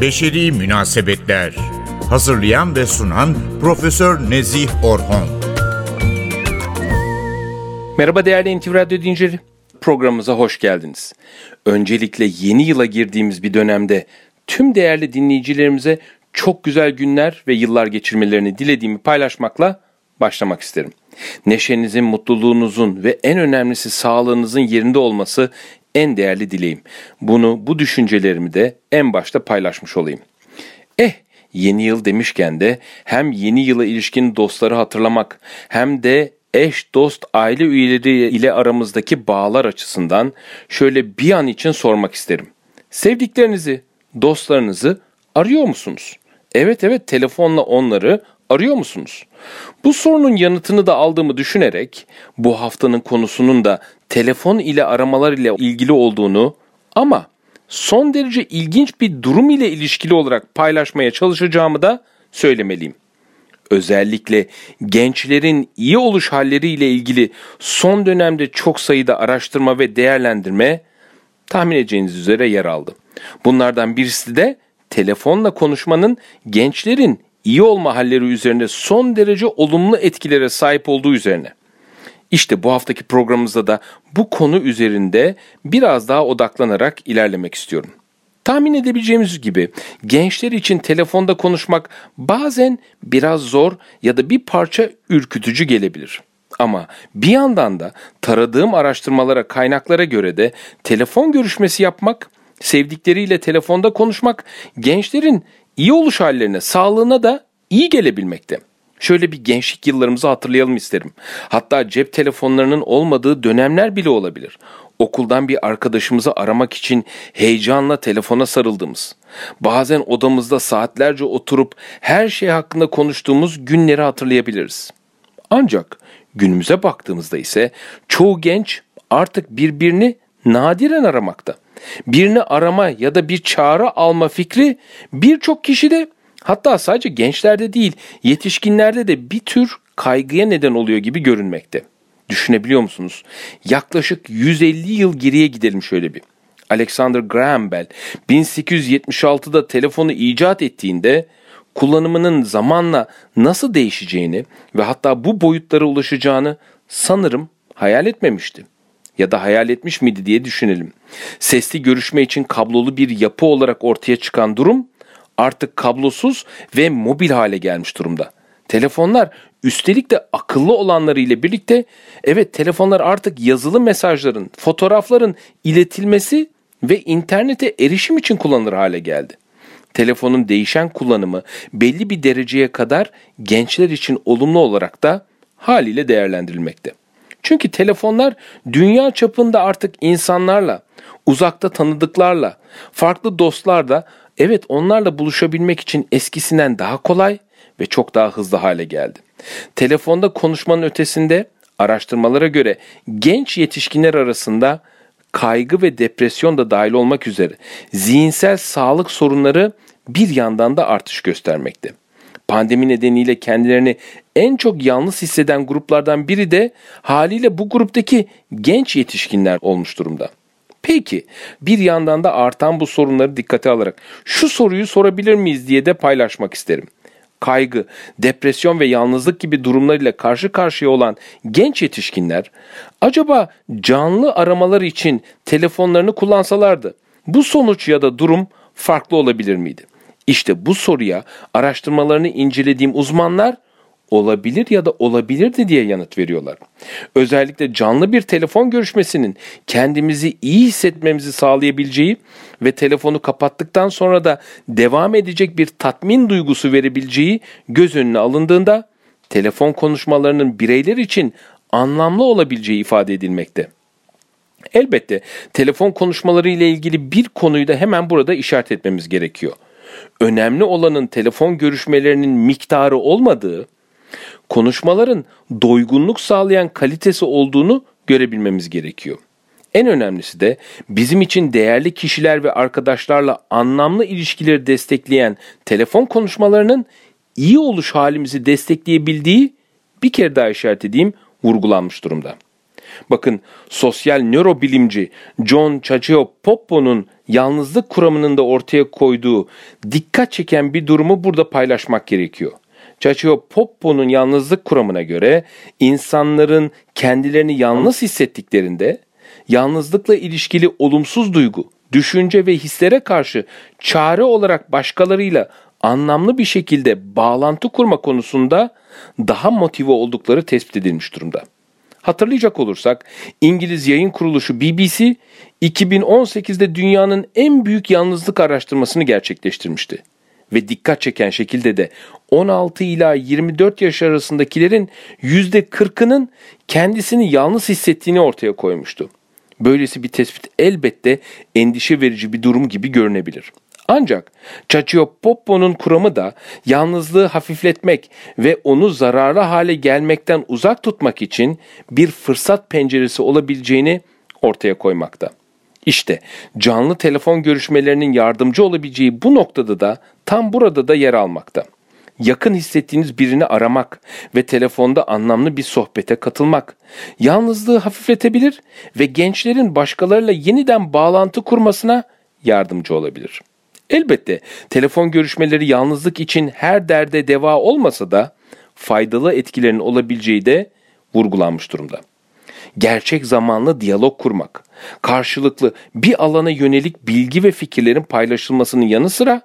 Beşeri Münasebetler Hazırlayan ve sunan Profesör Nezih Orhon Merhaba değerli NTV Radyo dinleyicileri. Programımıza hoş geldiniz. Öncelikle yeni yıla girdiğimiz bir dönemde tüm değerli dinleyicilerimize çok güzel günler ve yıllar geçirmelerini dilediğimi paylaşmakla başlamak isterim. Neşenizin, mutluluğunuzun ve en önemlisi sağlığınızın yerinde olması en değerli dileğim. Bunu, bu düşüncelerimi de en başta paylaşmış olayım. Eh, yeni yıl demişken de hem yeni yıla ilişkin dostları hatırlamak hem de eş, dost, aile üyeleri ile aramızdaki bağlar açısından şöyle bir an için sormak isterim. Sevdiklerinizi, dostlarınızı arıyor musunuz? Evet evet telefonla onları arıyor musunuz? Bu sorunun yanıtını da aldığımı düşünerek bu haftanın konusunun da telefon ile aramalar ile ilgili olduğunu ama son derece ilginç bir durum ile ilişkili olarak paylaşmaya çalışacağımı da söylemeliyim. Özellikle gençlerin iyi oluş halleriyle ilgili son dönemde çok sayıda araştırma ve değerlendirme tahmin edeceğiniz üzere yer aldı. Bunlardan birisi de telefonla konuşmanın gençlerin iyi olma halleri üzerinde son derece olumlu etkilere sahip olduğu üzerine. İşte bu haftaki programımızda da bu konu üzerinde biraz daha odaklanarak ilerlemek istiyorum. Tahmin edebileceğimiz gibi gençler için telefonda konuşmak bazen biraz zor ya da bir parça ürkütücü gelebilir. Ama bir yandan da taradığım araştırmalara, kaynaklara göre de telefon görüşmesi yapmak, sevdikleriyle telefonda konuşmak gençlerin iyi oluş hallerine, sağlığına da iyi gelebilmekte. Şöyle bir gençlik yıllarımızı hatırlayalım isterim. Hatta cep telefonlarının olmadığı dönemler bile olabilir. Okuldan bir arkadaşımızı aramak için heyecanla telefona sarıldığımız, bazen odamızda saatlerce oturup her şey hakkında konuştuğumuz günleri hatırlayabiliriz. Ancak günümüze baktığımızda ise çoğu genç artık birbirini nadiren aramakta. Birini arama ya da bir çağrı alma fikri birçok kişide hatta sadece gençlerde değil yetişkinlerde de bir tür kaygıya neden oluyor gibi görünmekte. Düşünebiliyor musunuz? Yaklaşık 150 yıl geriye gidelim şöyle bir. Alexander Graham Bell 1876'da telefonu icat ettiğinde kullanımının zamanla nasıl değişeceğini ve hatta bu boyutlara ulaşacağını sanırım hayal etmemişti. Ya da hayal etmiş miydi diye düşünelim. Sesli görüşme için kablolu bir yapı olarak ortaya çıkan durum artık kablosuz ve mobil hale gelmiş durumda. Telefonlar üstelik de akıllı olanları ile birlikte evet telefonlar artık yazılı mesajların, fotoğrafların iletilmesi ve internete erişim için kullanılır hale geldi. Telefonun değişen kullanımı belli bir dereceye kadar gençler için olumlu olarak da haliyle değerlendirilmekte. Çünkü telefonlar dünya çapında artık insanlarla, uzakta tanıdıklarla, farklı dostlarla evet onlarla buluşabilmek için eskisinden daha kolay ve çok daha hızlı hale geldi. Telefonda konuşmanın ötesinde araştırmalara göre genç yetişkinler arasında kaygı ve depresyon da dahil olmak üzere zihinsel sağlık sorunları bir yandan da artış göstermekte. Pandemi nedeniyle kendilerini en çok yalnız hisseden gruplardan biri de haliyle bu gruptaki genç yetişkinler olmuş durumda. Peki bir yandan da artan bu sorunları dikkate alarak şu soruyu sorabilir miyiz diye de paylaşmak isterim. Kaygı, depresyon ve yalnızlık gibi durumlarıyla karşı karşıya olan genç yetişkinler acaba canlı aramalar için telefonlarını kullansalardı bu sonuç ya da durum farklı olabilir miydi? İşte bu soruya araştırmalarını incelediğim uzmanlar olabilir ya da olabilirdi diye yanıt veriyorlar. Özellikle canlı bir telefon görüşmesinin kendimizi iyi hissetmemizi sağlayabileceği ve telefonu kapattıktan sonra da devam edecek bir tatmin duygusu verebileceği göz önüne alındığında telefon konuşmalarının bireyler için anlamlı olabileceği ifade edilmekte. Elbette telefon konuşmaları ile ilgili bir konuyu da hemen burada işaret etmemiz gerekiyor. Önemli olanın telefon görüşmelerinin miktarı olmadığı, konuşmaların doygunluk sağlayan kalitesi olduğunu görebilmemiz gerekiyor. En önemlisi de bizim için değerli kişiler ve arkadaşlarla anlamlı ilişkileri destekleyen telefon konuşmalarının iyi oluş halimizi destekleyebildiği bir kere daha işaret edeyim vurgulanmış durumda. Bakın sosyal nörobilimci John Cacioppo'nun yalnızlık kuramının da ortaya koyduğu dikkat çeken bir durumu burada paylaşmak gerekiyor. Cacio Poppo'nun yalnızlık kuramına göre insanların kendilerini yalnız hissettiklerinde yalnızlıkla ilişkili olumsuz duygu, düşünce ve hislere karşı çare olarak başkalarıyla anlamlı bir şekilde bağlantı kurma konusunda daha motive oldukları tespit edilmiş durumda. Hatırlayacak olursak İngiliz yayın kuruluşu BBC 2018'de dünyanın en büyük yalnızlık araştırmasını gerçekleştirmişti. Ve dikkat çeken şekilde de 16 ila 24 yaş arasındakilerin %40'ının kendisini yalnız hissettiğini ortaya koymuştu. Böylesi bir tespit elbette endişe verici bir durum gibi görünebilir. Ancak Poppo'nun kuramı da yalnızlığı hafifletmek ve onu zararlı hale gelmekten uzak tutmak için bir fırsat penceresi olabileceğini ortaya koymakta. İşte canlı telefon görüşmelerinin yardımcı olabileceği bu noktada da tam burada da yer almakta. Yakın hissettiğiniz birini aramak ve telefonda anlamlı bir sohbete katılmak yalnızlığı hafifletebilir ve gençlerin başkalarıyla yeniden bağlantı kurmasına yardımcı olabilir. Elbette telefon görüşmeleri yalnızlık için her derde deva olmasa da faydalı etkilerin olabileceği de vurgulanmış durumda. Gerçek zamanlı diyalog kurmak, karşılıklı bir alana yönelik bilgi ve fikirlerin paylaşılmasının yanı sıra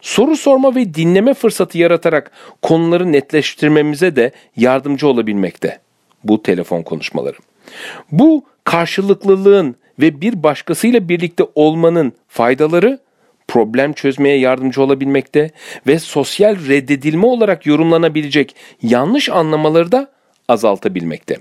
soru sorma ve dinleme fırsatı yaratarak konuları netleştirmemize de yardımcı olabilmekte bu telefon konuşmaları. Bu karşılıklılığın ve bir başkasıyla birlikte olmanın faydaları problem çözmeye yardımcı olabilmekte ve sosyal reddedilme olarak yorumlanabilecek yanlış anlamaları da azaltabilmekte.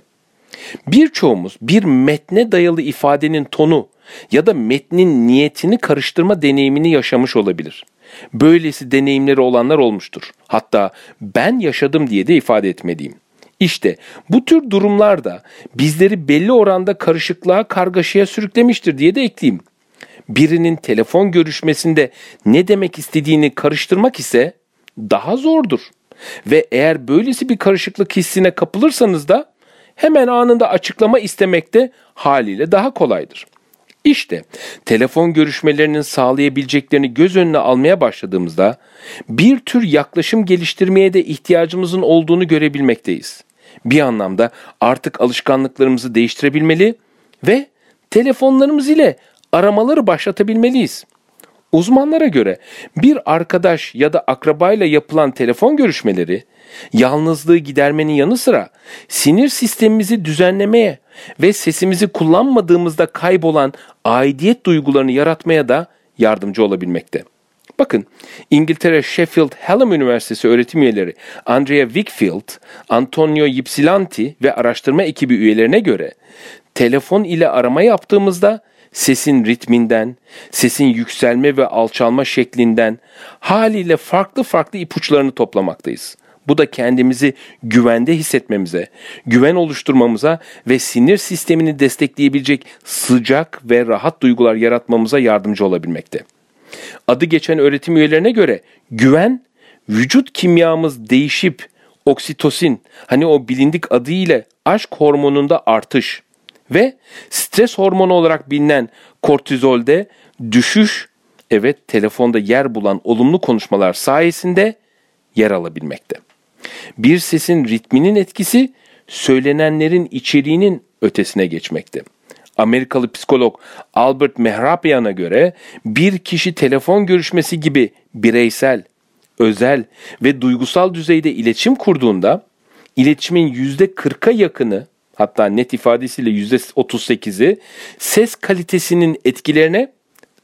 Birçoğumuz bir metne dayalı ifadenin tonu ya da metnin niyetini karıştırma deneyimini yaşamış olabilir. Böylesi deneyimleri olanlar olmuştur. Hatta ben yaşadım diye de ifade etmeliyim. İşte bu tür durumlar da bizleri belli oranda karışıklığa, kargaşaya sürüklemiştir diye de ekleyeyim. Birinin telefon görüşmesinde ne demek istediğini karıştırmak ise daha zordur. Ve eğer böylesi bir karışıklık hissine kapılırsanız da hemen anında açıklama istemek de haliyle daha kolaydır. İşte telefon görüşmelerinin sağlayabileceklerini göz önüne almaya başladığımızda bir tür yaklaşım geliştirmeye de ihtiyacımızın olduğunu görebilmekteyiz. Bir anlamda artık alışkanlıklarımızı değiştirebilmeli ve telefonlarımız ile aramaları başlatabilmeliyiz. Uzmanlara göre bir arkadaş ya da akrabayla yapılan telefon görüşmeleri yalnızlığı gidermenin yanı sıra sinir sistemimizi düzenlemeye ve sesimizi kullanmadığımızda kaybolan aidiyet duygularını yaratmaya da yardımcı olabilmekte. Bakın İngiltere Sheffield Hallam Üniversitesi öğretim üyeleri Andrea Wickfield, Antonio Ypsilanti ve araştırma ekibi üyelerine göre telefon ile arama yaptığımızda sesin ritminden, sesin yükselme ve alçalma şeklinden haliyle farklı farklı ipuçlarını toplamaktayız. Bu da kendimizi güvende hissetmemize, güven oluşturmamıza ve sinir sistemini destekleyebilecek sıcak ve rahat duygular yaratmamıza yardımcı olabilmekte. Adı geçen öğretim üyelerine göre güven vücut kimyamız değişip oksitosin hani o bilindik adıyla aşk hormonunda artış ve stres hormonu olarak bilinen kortizolde düşüş evet telefonda yer bulan olumlu konuşmalar sayesinde yer alabilmekte. Bir sesin ritminin etkisi söylenenlerin içeriğinin ötesine geçmekte. Amerikalı psikolog Albert Mehrabian'a göre bir kişi telefon görüşmesi gibi bireysel, özel ve duygusal düzeyde iletişim kurduğunda iletişimin %40'a yakını hatta net ifadesiyle %38'i ses kalitesinin etkilerine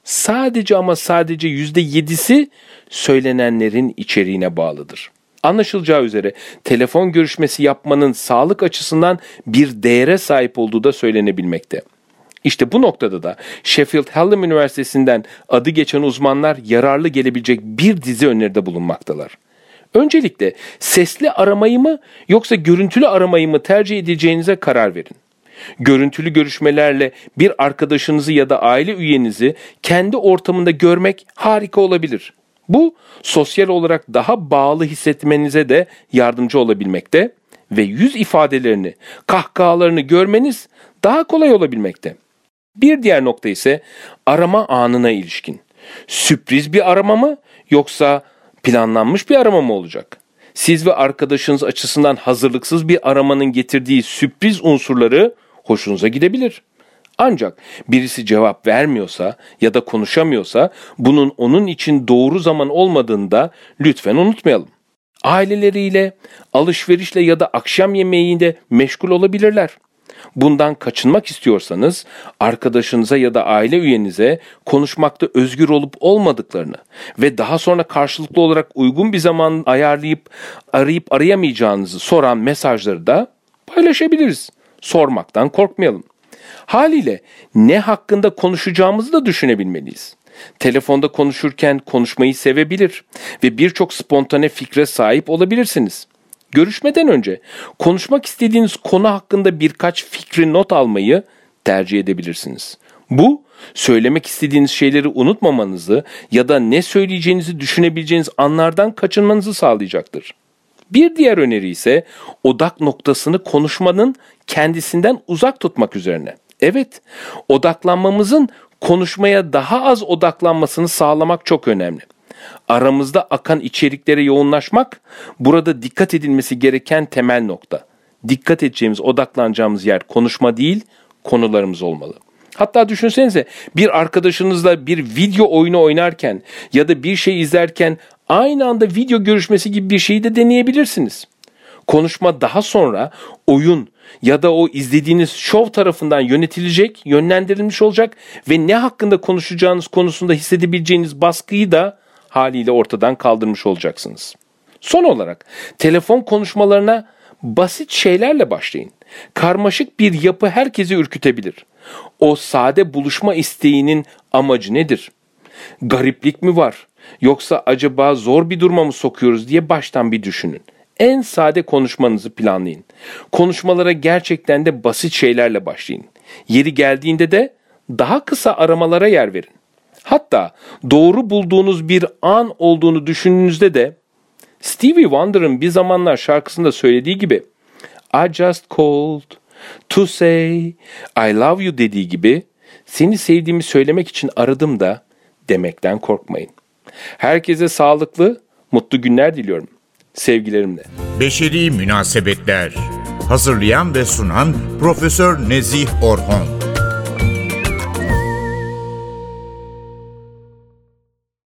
sadece ama sadece %7'si söylenenlerin içeriğine bağlıdır. Anlaşılacağı üzere telefon görüşmesi yapmanın sağlık açısından bir değere sahip olduğu da söylenebilmekte. İşte bu noktada da Sheffield Hallam Üniversitesi'nden adı geçen uzmanlar yararlı gelebilecek bir dizi öneride bulunmaktalar. Öncelikle sesli aramayı mı yoksa görüntülü aramayı mı tercih edeceğinize karar verin. Görüntülü görüşmelerle bir arkadaşınızı ya da aile üyenizi kendi ortamında görmek harika olabilir. Bu sosyal olarak daha bağlı hissetmenize de yardımcı olabilmekte ve yüz ifadelerini, kahkahalarını görmeniz daha kolay olabilmekte. Bir diğer nokta ise arama anına ilişkin. Sürpriz bir arama mı yoksa planlanmış bir arama mı olacak? Siz ve arkadaşınız açısından hazırlıksız bir aramanın getirdiği sürpriz unsurları hoşunuza gidebilir. Ancak birisi cevap vermiyorsa ya da konuşamıyorsa bunun onun için doğru zaman olmadığını da lütfen unutmayalım. Aileleriyle, alışverişle ya da akşam yemeğinde meşgul olabilirler. Bundan kaçınmak istiyorsanız arkadaşınıza ya da aile üyenize konuşmakta özgür olup olmadıklarını ve daha sonra karşılıklı olarak uygun bir zaman ayarlayıp arayıp arayamayacağınızı soran mesajları da paylaşabiliriz. Sormaktan korkmayalım. Haliyle ne hakkında konuşacağımızı da düşünebilmeliyiz. Telefonda konuşurken konuşmayı sevebilir ve birçok spontane fikre sahip olabilirsiniz. Görüşmeden önce konuşmak istediğiniz konu hakkında birkaç fikri not almayı tercih edebilirsiniz. Bu söylemek istediğiniz şeyleri unutmamanızı ya da ne söyleyeceğinizi düşünebileceğiniz anlardan kaçınmanızı sağlayacaktır. Bir diğer öneri ise odak noktasını konuşmanın kendisinden uzak tutmak üzerine. Evet, odaklanmamızın konuşmaya daha az odaklanmasını sağlamak çok önemli. Aramızda akan içeriklere yoğunlaşmak burada dikkat edilmesi gereken temel nokta. Dikkat edeceğimiz, odaklanacağımız yer konuşma değil, konularımız olmalı. Hatta düşünsenize bir arkadaşınızla bir video oyunu oynarken ya da bir şey izlerken aynı anda video görüşmesi gibi bir şeyi de deneyebilirsiniz. Konuşma daha sonra oyun ya da o izlediğiniz şov tarafından yönetilecek, yönlendirilmiş olacak ve ne hakkında konuşacağınız konusunda hissedebileceğiniz baskıyı da haliyle ortadan kaldırmış olacaksınız. Son olarak telefon konuşmalarına basit şeylerle başlayın. Karmaşık bir yapı herkesi ürkütebilir. O sade buluşma isteğinin amacı nedir? Gariplik mi var? Yoksa acaba zor bir duruma mı sokuyoruz diye baştan bir düşünün. En sade konuşmanızı planlayın. Konuşmalara gerçekten de basit şeylerle başlayın. Yeri geldiğinde de daha kısa aramalara yer verin. Hatta doğru bulduğunuz bir an olduğunu düşündüğünüzde de Stevie Wonder'ın bir zamanlar şarkısında söylediği gibi I just called to say I love you dediği gibi seni sevdiğimi söylemek için aradım da demekten korkmayın. Herkese sağlıklı, mutlu günler diliyorum. Sevgilerimle. Beşeri Münasebetler Hazırlayan ve sunan Profesör Nezih Orhon